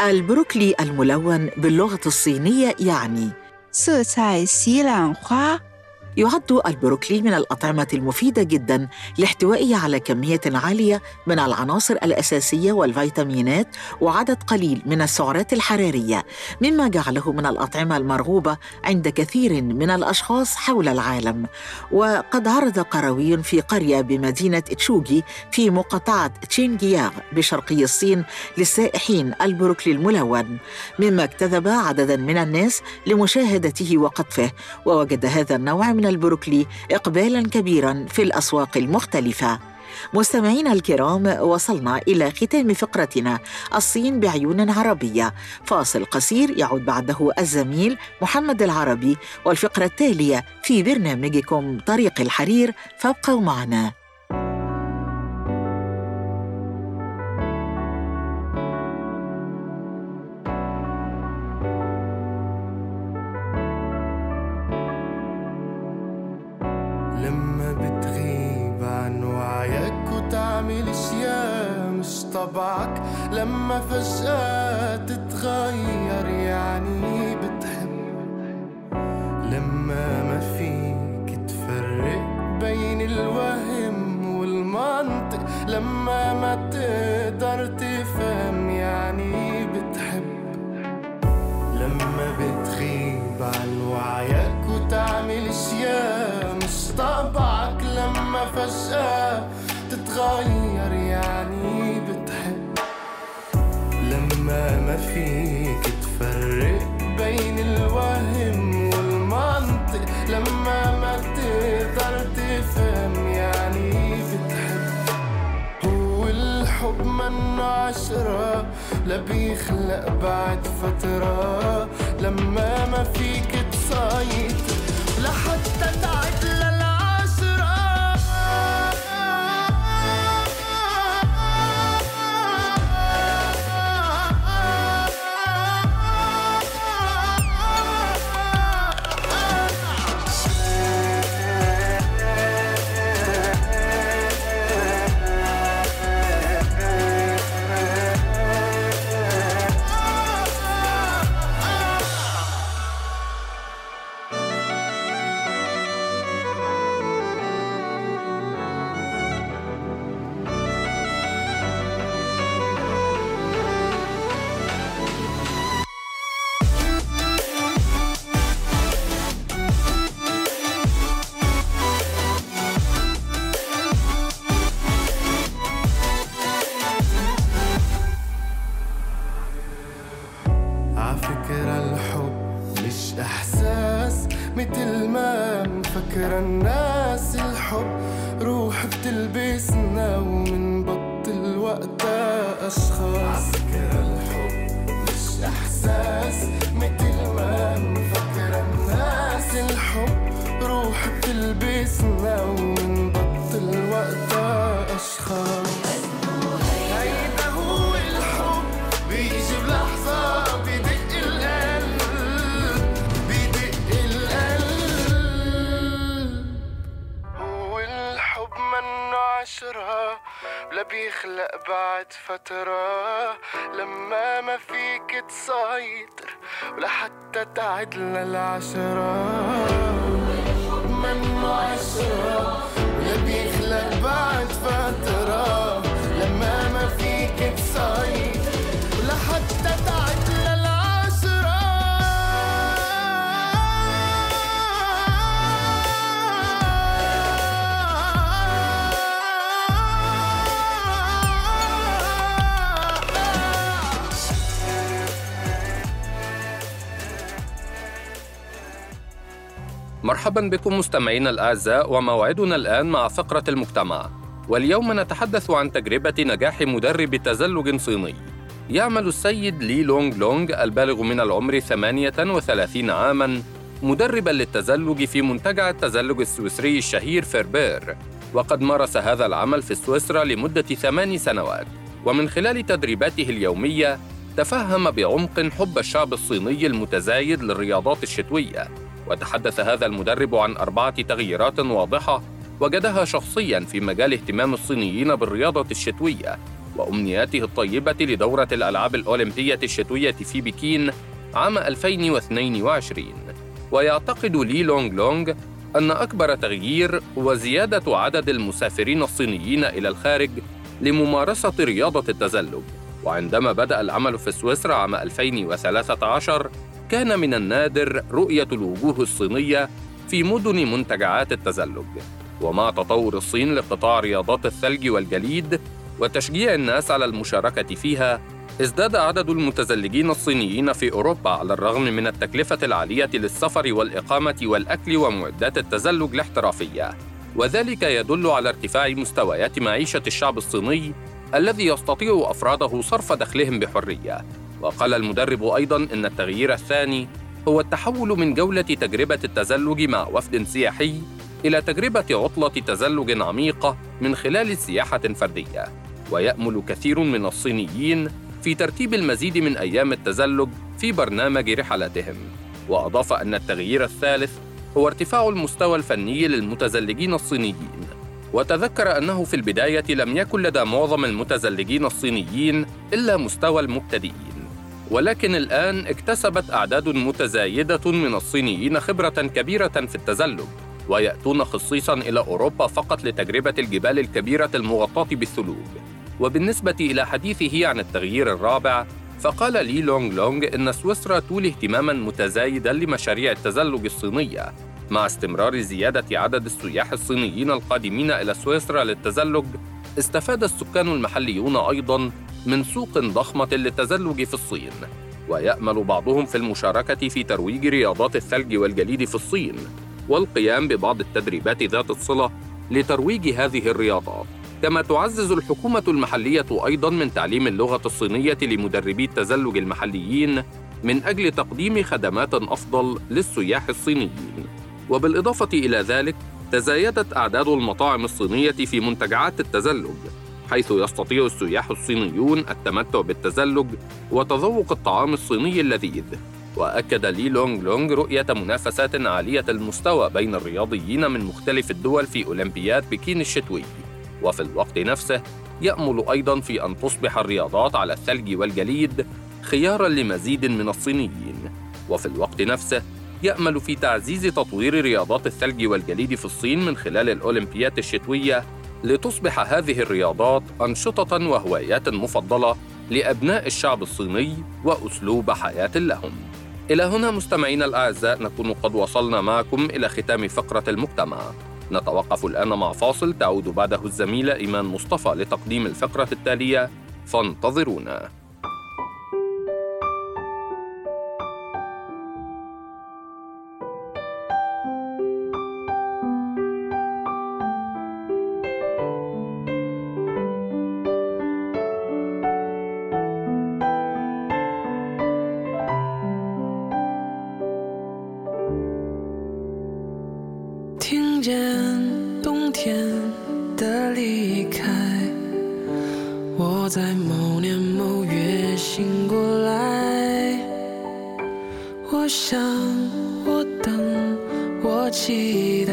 البروكلي الملون باللغة الصينية يعني. يعد البروكلي من الأطعمة المفيدة جدا لاحتوائه على كمية عالية من العناصر الأساسية والفيتامينات وعدد قليل من السعرات الحرارية مما جعله من الأطعمة المرغوبة عند كثير من الأشخاص حول العالم. وقد عرض قروي في قرية بمدينة تشوغي في مقاطعة تشينجياغ بشرقي الصين للسائحين البروكلي الملون مما اجتذب عددا من الناس لمشاهدته وقطفه ووجد هذا النوع من البروكلي اقبالا كبيرا في الأسواق المختلفة. مستمعينا الكرام وصلنا إلى ختام فقرتنا الصين بعيون عربية. فاصل قصير يعود بعده الزميل محمد العربي والفقرة التالية في برنامجكم طريق الحرير فابقوا معنا. منه عشرة لا بيخلق بعد فترة. لما ما فيك تسيطر لحتى تعد للعشرة بعد فترة لما ما فيك تسيطر ولا حتى تعد للعشرة. منه عشرة ولا بيخلق بعد مرحبا بكم مستمعينا الأعزاء وموعدنا الآن مع فقرة المجتمع. واليوم نتحدث عن تجربة نجاح مدرب تزلج صيني. يعمل السيد لي لونغ لونغ البالغ من العمر 38 عاما مدربا للتزلج في منتجع التزلج السويسري الشهير فيربير. وقد مارس هذا العمل في سويسرا لمدة ثمان سنوات. ومن خلال تدريباته اليومية تفهم بعمق حب الشعب الصيني المتزايد للرياضات الشتوية. وتحدث هذا المدرب عن أربعة تغييرات واضحة وجدها شخصيا في مجال اهتمام الصينيين بالرياضة الشتوية وأمنياته الطيبة لدورة الألعاب الأولمبية الشتوية في بكين عام 2022 ويعتقد لي لونغ لونغ أن أكبر تغيير هو زيادة عدد المسافرين الصينيين إلى الخارج لممارسة رياضة التزلج. وعندما بدأ العمل في سويسرا عام 2013 كان من النادر رؤية الوجوه الصينية في مدن منتجعات التزلج. ومع تطور الصين لقطاع رياضات الثلج والجليد وتشجيع الناس على المشاركة فيها ازداد عدد المتزلجين الصينيين في أوروبا على الرغم من التكلفة العالية للسفر والإقامة والأكل ومعدات التزلج الاحترافية. وذلك يدل على ارتفاع مستويات معيشة الشعب الصيني الذي يستطيع أفراده صرف دخلهم بحرية. وقال المدرب أيضاً إن التغيير الثاني هو التحول من جولة تجربة التزلج مع وفد سياحي إلى تجربة عطلة تزلج عميقة من خلال سياحة فردية. ويأمل كثير من الصينيين في ترتيب المزيد من أيام التزلج في برنامج رحلاتهم. وأضاف أن التغيير الثالث هو ارتفاع المستوى الفني للمتزلجين الصينيين. وتذكر أنه في البداية لم يكن لدى معظم المتزلجين الصينيين إلا مستوى المبتدئين. ولكن الآن اكتسبت أعداد متزايدة من الصينيين خبرة كبيرة في التزلج ويأتون خصيصا إلى أوروبا فقط لتجربة الجبال الكبيرة المغطاة بالثلوج. وبالنسبة إلى حديثه عن التغيير الرابع فقال لي لونغ لونغ إن سويسرا تولي اهتماما متزايدا لمشاريع التزلج الصينية مع استمرار زيادة عدد السياح الصينيين القادمين إلى سويسرا للتزلج استفاد السكان المحليون أيضا من سوق ضخمة للتزلج في الصين ويأمل بعضهم في المشاركة في ترويج رياضات الثلج والجليد في الصين والقيام ببعض التدريبات ذات الصلة لترويج هذه الرياضات. كما تعزز الحكومة المحلية أيضا من تعليم اللغة الصينية لمدربي التزلج المحليين من أجل تقديم خدمات أفضل للسياح الصينيين. وبالإضافة إلى ذلك تزايدت أعداد المطاعم الصينية في منتجعات التزلج حيث يستطيع السياح الصينيون التمتع بالتزلج وتذوق الطعام الصيني اللذيذ. وأكد لي لونغ لونغ رؤية منافسات عالية المستوى بين الرياضيين من مختلف الدول في أولمبياد بكين الشتوي. وفي الوقت نفسه يأمل أيضا في أن تصبح الرياضات على الثلج والجليد خيارا لمزيد من الصينيين. وفي الوقت نفسه يأمل في تعزيز تطوير رياضات الثلج والجليد في الصين من خلال الأولمبيات الشتوية لتصبح هذه الرياضات أنشطة وهوايات مفضلة لأبناء الشعب الصيني وأسلوب حياة لهم. إلى هنا مستمعينا الأعزاء نكون قد وصلنا معكم إلى ختام فقرة المجتمع. نتوقف الآن مع فاصل تعود بعده الزميلة إيمان مصطفى لتقديم الفقرة التالية فانتظرونا. 离开，我在某年某月醒过来。我想，我等，我期待，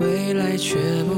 未来却不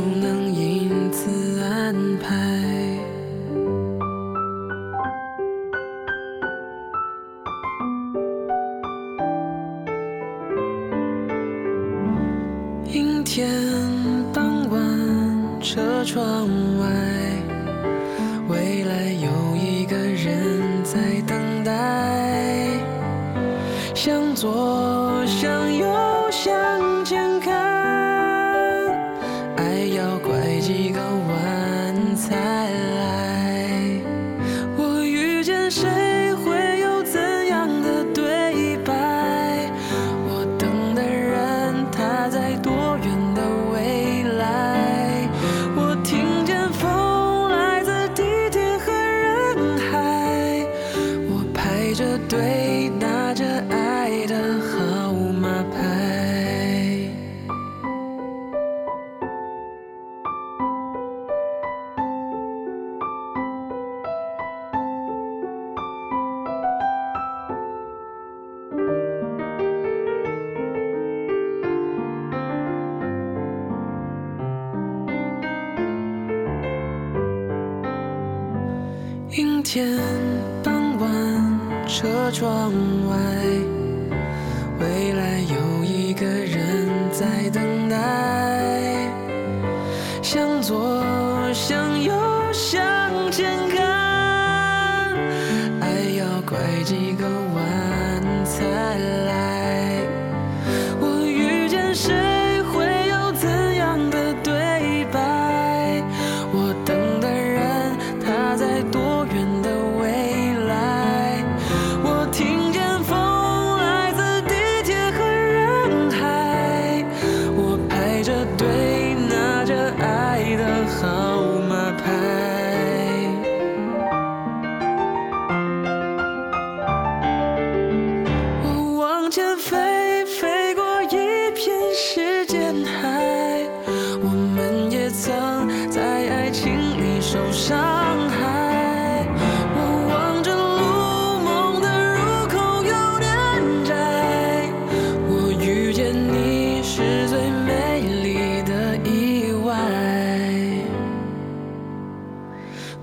几个晚餐。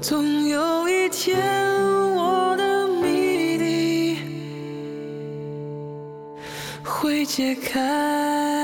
总有一天，我的谜底会解开。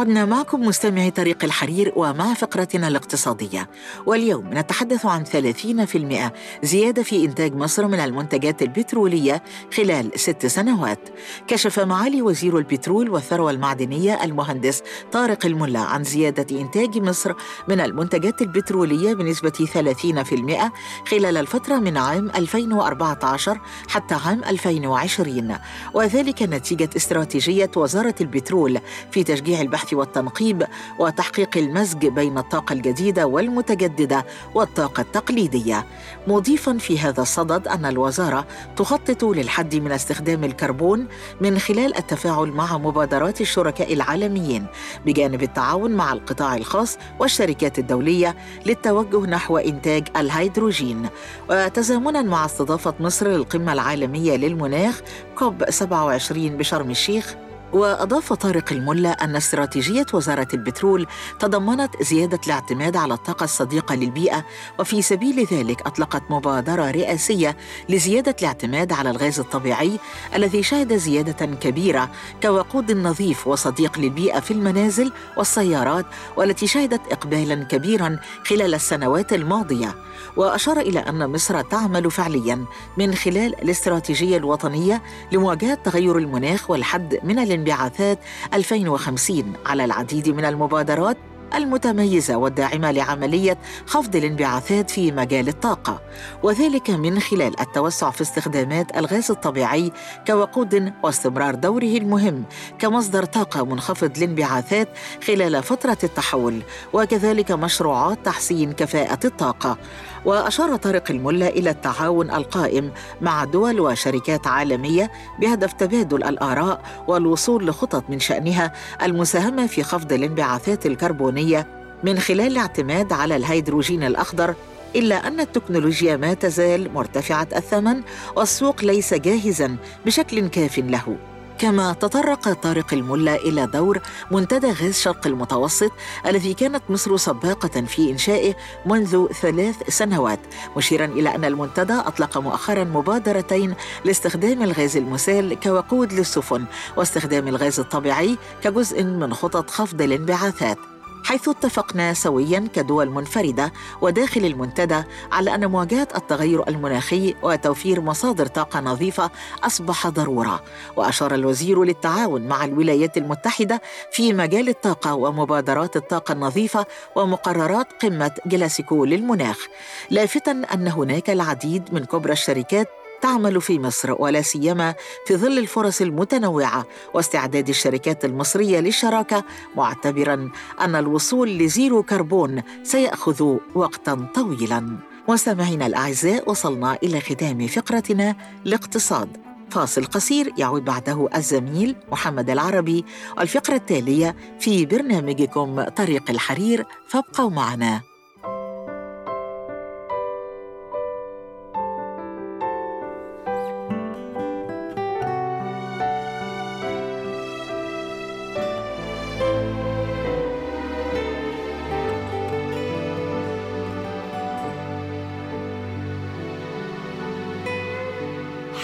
عدنا معكم مستمعي طريق الحرير ومع فقرتنا الاقتصادية. واليوم نتحدث عن 30% زيادة في إنتاج مصر من المنتجات البترولية خلال ست سنوات. كشف معالي وزير البترول والثروة المعدنية المهندس طارق الملا عن زيادة إنتاج مصر من المنتجات البترولية بنسبة 30% خلال الفترة من عام 2014 حتى عام 2020 وذلك نتيجة استراتيجية وزارة البترول في تشجيع البحث والتنقيب وتحقيق المزج بين الطاقة الجديدة والمتجددة والطاقة التقليدية. مضيفا في هذا الصدد أن الوزارة تخطط للحد من استخدام الكربون من خلال التفاعل مع مبادرات الشركاء العالميين بجانب التعاون مع القطاع الخاص والشركات الدولية للتوجه نحو إنتاج الهيدروجين. وتزامنا مع استضافة مصر للقمة العالمية للمناخ كوب 27 بشرم الشيخ. وأضاف طارق الملا أن استراتيجية وزارة البترول تضمنت زيادة الاعتماد على الطاقة الصديقة للبيئة وفي سبيل ذلك أطلقت مبادرة رئاسية لزيادة الاعتماد على الغاز الطبيعي الذي شهد زيادة كبيرة كوقود نظيف وصديق للبيئة في المنازل والسيارات والتي شهدت إقبالا كبيرا خلال السنوات الماضية. وأشار إلى أن مصر تعمل فعليا من خلال الاستراتيجية الوطنية لمواجهة تغير المناخ والحد من الانبعاثات 2050 على العديد من المبادرات المتميزة والداعمة لعملية خفض الانبعاثات في مجال الطاقة وذلك من خلال التوسع في استخدامات الغاز الطبيعي كوقود واستمرار دوره المهم كمصدر طاقة منخفض الانبعاثات خلال فترة التحول وكذلك مشروعات تحسين كفاءة الطاقة. وأشار طارق الملا إلى التعاون القائم مع دول وشركات عالمية بهدف تبادل الآراء والوصول لخطط من شأنها المساهمة في خفض الانبعاثات الكربونية من خلال الاعتماد على الهيدروجين الأخضر إلا أن التكنولوجيا ما تزال مرتفعة الثمن والسوق ليس جاهزاً بشكل كاف له. كما تطرق طارق الملا إلى دور منتدى غاز شرق المتوسط الذي كانت مصر سباقة في إنشائه منذ ثلاث سنوات مشيرا إلى أن المنتدى أطلق مؤخرا مبادرتين لاستخدام الغاز المسال كوقود للسفن واستخدام الغاز الطبيعي كجزء من خطط خفض الانبعاثات. حيث اتفقنا سويا كدول منفردة وداخل المنتدى على أن مواجهة التغير المناخي وتوفير مصادر طاقة نظيفة أصبح ضرورة وأشار الوزير للتعاون مع الولايات المتحدة في مجال الطاقة ومبادرات الطاقة النظيفة ومقررات قمة جلاسكو للمناخ لافتا أن هناك العديد من كبرى الشركات تعمل في مصر ولا سيما في ظل الفرص المتنوعة واستعداد الشركات المصرية للشراكة معتبرا أن الوصول ل zero carbon سيأخذ وقتا طويلا. مستمعينا الأعزاء وصلنا إلى ختام فقرتنا الاقتصاد فاصل قصير يعود بعده الزميل محمد العربي. والفقره التالية في برنامجكم طريق الحرير فابقوا معنا.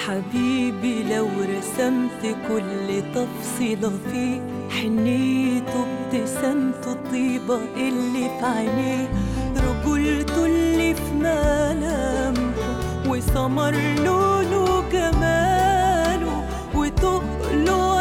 حبيبي لو رسمت كل تفصيلة فيه حنيته ابتسامته طيبة اللي في عينيه. رجولته اللي في ملامحه وسمر لونه جماله وتقله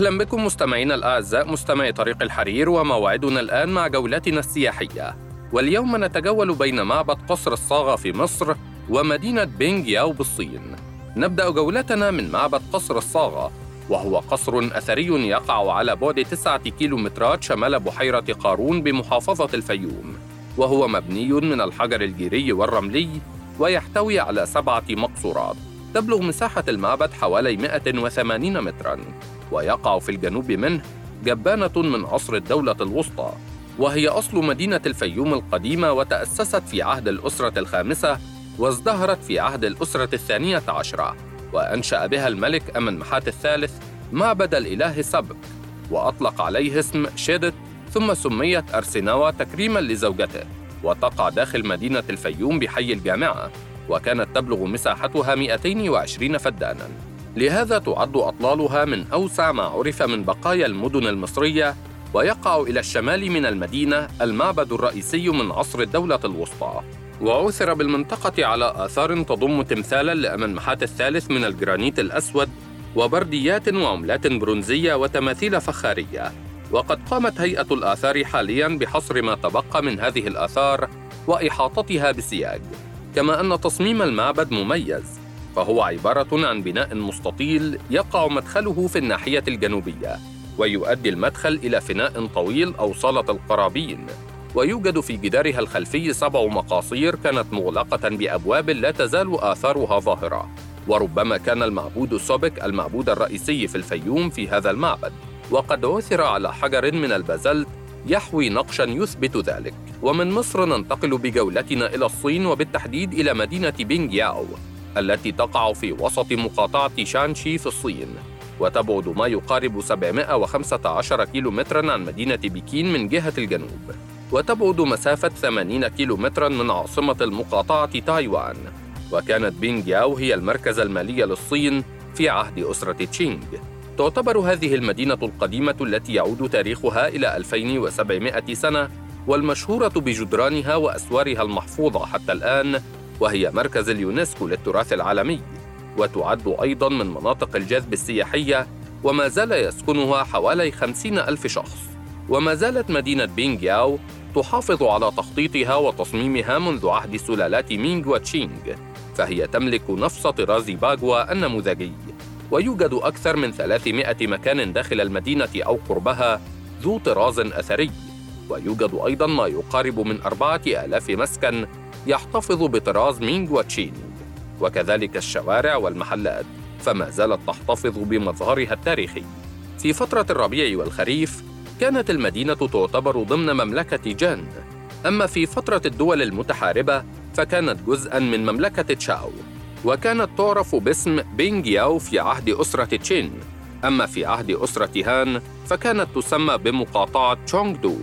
أهلا بكم مستمعينا الأعزاء مستمعي طريق الحرير وموعدنا الآن مع جولتنا السياحية. واليوم نتجول بين معبد قصر الصاغة في مصر ومدينة بينج ياو بالصين. نبدأ جولتنا من معبد قصر الصاغة وهو قصر أثري يقع على بعد تسعة كيلومترات شمال بحيرة قارون بمحافظة الفيوم وهو مبني من الحجر الجيري والرملي ويحتوي على سبعة مقصورات. تبلغ مساحة المعبد حوالي 180 متراً. ويقع في الجنوب منه جبانة من عصر الدولة الوسطى وهي أصل مدينة الفيوم القديمة وتأسست في عهد الأسرة الخامسة وازدهرت في عهد الأسرة الثانية عشرة وأنشأ بها الملك أمن محات الثالث معبد الإله سبك وأطلق عليه اسم شيدت ثم سميت أرسناوى تكريما لزوجته وتقع داخل مدينة الفيوم بحي الجامعة وكانت تبلغ مساحتها 220 فداناً. لهذا تعد أطلالها من أوسع ما عرف من بقايا المدن المصرية ويقع إلى الشمال من المدينة المعبد الرئيسي من عصر الدولة الوسطى. وعثر بالمنطقة على آثار تضم تمثالاً لأمن محات الثالث من الجرانيت الأسود وبرديات وعملات برونزية وتماثيل فخارية. وقد قامت هيئة الآثار حالياً بحصر ما تبقى من هذه الآثار وإحاطتها بسياج. كما أن تصميم المعبد مميز. فهو عبارة عن بناء مستطيل يقع مدخله في الناحية الجنوبية ويؤدي المدخل إلى فناء طويل أو صالة القرابين ويوجد في جدارها الخلفي سبع مقاصير كانت مغلقة بأبواب لا تزال آثارها ظاهرة وربما كان المعبود سوبك المعبود الرئيسي في الفيوم في هذا المعبد وقد عثر على حجر من البازلت يحوي نقشا يثبت ذلك. ومن مصر ننتقل بجولتنا إلى الصين وبالتحديد إلى مدينة بينغ ياو التي تقع في وسط مقاطعة شانشي في الصين وتبعد ما يقارب 715 كيلومترا عن مدينة بكين من جهة الجنوب وتبعد مسافة 80 كيلومترا من عاصمة المقاطعة تايوان وكانت بينجياو هي المركز المالي للصين في عهد أسرة تشينغ. تعتبر هذه المدينة القديمة التي يعود تاريخها إلى 2700 سنة والمشهورة بجدرانها وأسوارها المحفوظة حتى الآن وهي مركز اليونسكو للتراث العالمي وتعد أيضاً من مناطق الجذب السياحية وما زال يسكنها حوالي خمسين ألف شخص. وما زالت مدينة بينغياو تحافظ على تخطيطها وتصميمها منذ عهد سلالات مينغ وتشينغ فهي تملك نفس طراز باغوا النموذجي. ويوجد أكثر من 300 مكان داخل المدينة أو قربها ذو طراز أثري. ويوجد أيضا ما يقارب من أربعة آلاف مسكن يحتفظ بطراز مينغ وتشينغ وكذلك الشوارع والمحلات فما زالت تحتفظ بمظهرها التاريخي. في فترة الربيع والخريف كانت المدينة تعتبر ضمن مملكة جان. أما في فترة الدول المتحاربة فكانت جزءاً من مملكة تشاو وكانت تعرف باسم بينغياو في عهد أسرة تشين. أما في عهد أسرة هان فكانت تسمى بمقاطعة تشونغ دو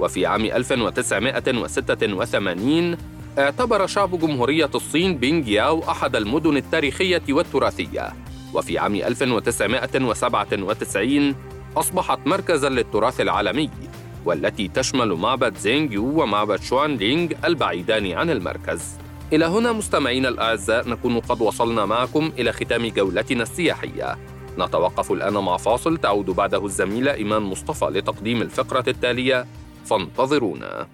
وفي عام 1986 اعتبر شعب جمهورية الصين بينغياو أحد المدن التاريخية والتراثية. وفي عام 1997 أصبحت مركزاً للتراث العالمي والتي تشمل معبد زينغيو ومعبد شوانلينغ البعيدان عن المركز. إلى هنا مستمعينا الأعزاء نكون قد وصلنا معكم إلى ختام جولتنا السياحية. نتوقف الآن مع فاصل تعود بعده الزميلة إيمان مصطفى لتقديم الفقرة التالية. فانتظرونا.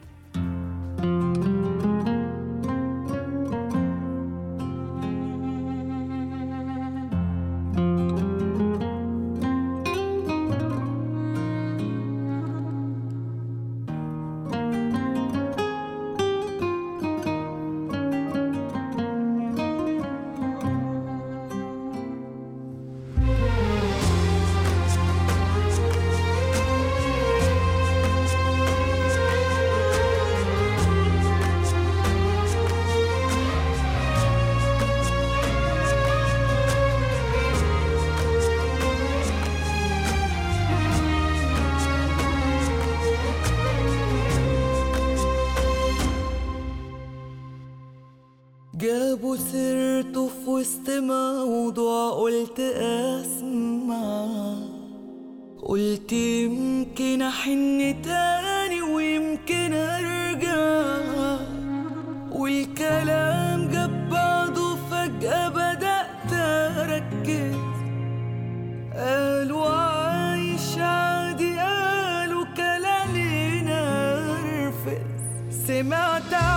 tes mains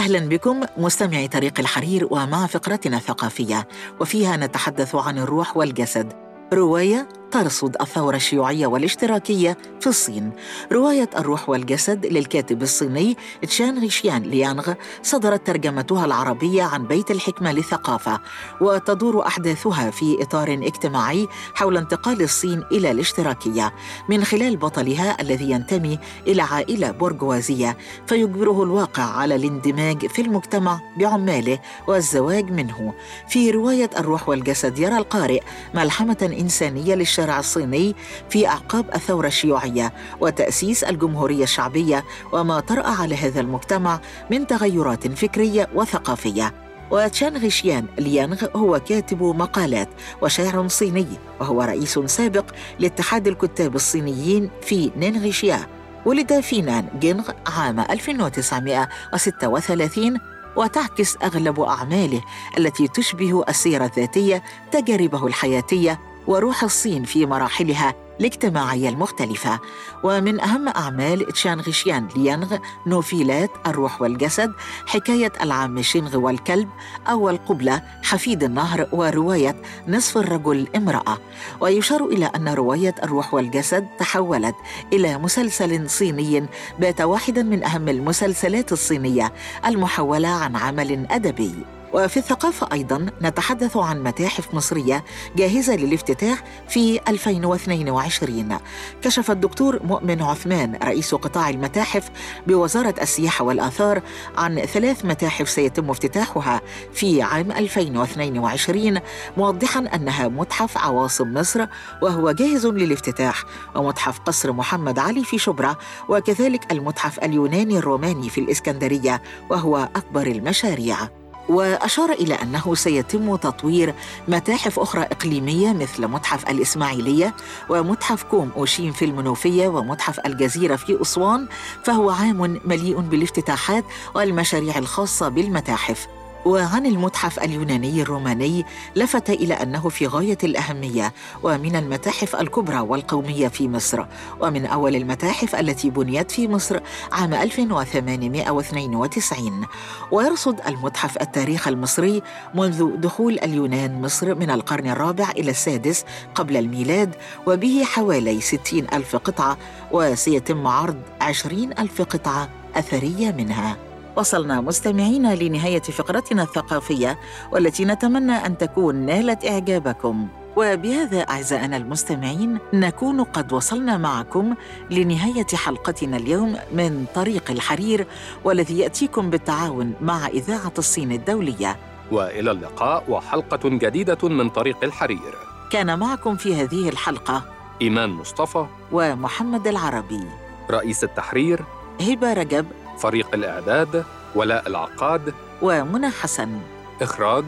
أهلا بكم مستمعي طريق الحرير ومع فقرتنا الثقافية وفيها نتحدث عن الروح والجسد. رواية ترصد الثورة الشيوعية والاشتراكية في الصين. رواية الروح والجسد للكاتب الصيني تشان غيشيان ليانغ صدرت ترجمتها العربية عن بيت الحكمة للثقافة وتدور أحداثها في إطار اجتماعي حول انتقال الصين إلى الاشتراكية من خلال بطلها الذي ينتمي إلى عائلة برجوازية فيجبره الواقع على الاندماج في المجتمع بعماله والزواج منه. في رواية الروح والجسد يرى القارئ ملحمة إنسانية للشارع الصيني في أعقاب الثورة الشيوعية وتأسيس الجمهورية الشعبية وما طرأ على هذا المجتمع من تغيرات فكرية وثقافية. وتشان غيشيان ليانغ هو كاتب مقالات وشاعر صيني وهو رئيس سابق لاتحاد الكتاب الصينيين في نينغيشيا ولد في نان جينغ عام 1936 وتعكس أغلب أعماله التي تشبه السيرة الذاتية تجاربه الحياتية وروح الصين في مراحلها الاجتماعية المختلفة. ومن أهم أعمال تشان غيشيان ليانغ نوفيلات الروح والجسد حكاية العم شينغ والكلب أول قبلة حفيد النهر ورواية نصف الرجل امرأة. ويشار إلى أن رواية الروح والجسد تحولت إلى مسلسل صيني بات واحدا من أهم المسلسلات الصينية المحولة عن عمل أدبي. وفي الثقافة أيضا نتحدث عن متاحف مصرية جاهزة للافتتاح في 2022 كشف الدكتور مؤمن عثمان رئيس قطاع المتاحف بوزارة السياحة والآثار عن ثلاث متاحف سيتم افتتاحها في عام 2022 موضحا أنها متحف عواصم مصر وهو جاهز للافتتاح ومتحف قصر محمد علي في شبرا وكذلك المتحف اليوناني الروماني في الإسكندرية وهو أكبر المشاريع. وأشار إلى أنه سيتم تطوير متاحف أخرى إقليمية مثل متحف الإسماعيلية ومتحف كوم أوشين في المنوفية ومتحف الجزيرة في أسوان فهو عام مليء بالافتتاحات والمشاريع الخاصة بالمتاحف. وعن المتحف اليوناني الروماني لفت إلى أنه في غاية الأهمية ومن المتاحف الكبرى والقومية في مصر ومن أول المتاحف التي بنيت في مصر عام 1892 ويرصد المتحف التاريخ المصري منذ دخول اليونان مصر من القرن الرابع إلى السادس قبل الميلاد وبه حوالي 60 ألف قطعة وسيتم عرض 20 ألف قطعة أثرية منها. وصلنا مستمعينا لنهاية فقرتنا الثقافية والتي نتمنى أن تكون نالت إعجابكم. وبهذا أعزائنا المستمعين نكون قد وصلنا معكم لنهاية حلقتنا اليوم من طريق الحرير والذي يأتيكم بالتعاون مع إذاعة الصين الدولية. وإلى اللقاء وحلقة جديدة من طريق الحرير. كان معكم في هذه الحلقة إيمان مصطفى. ومحمد العربي. رئيس التحرير. هبة رجب. فريق الإعداد ولاء العقاد ومنى حسن إخراج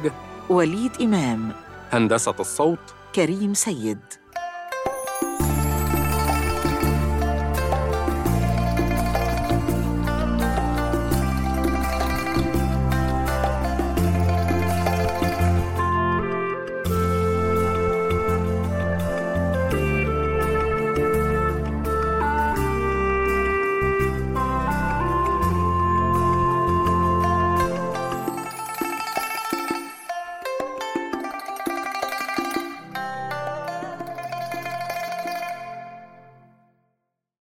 وليد إمام هندسة الصوت كريم سيد.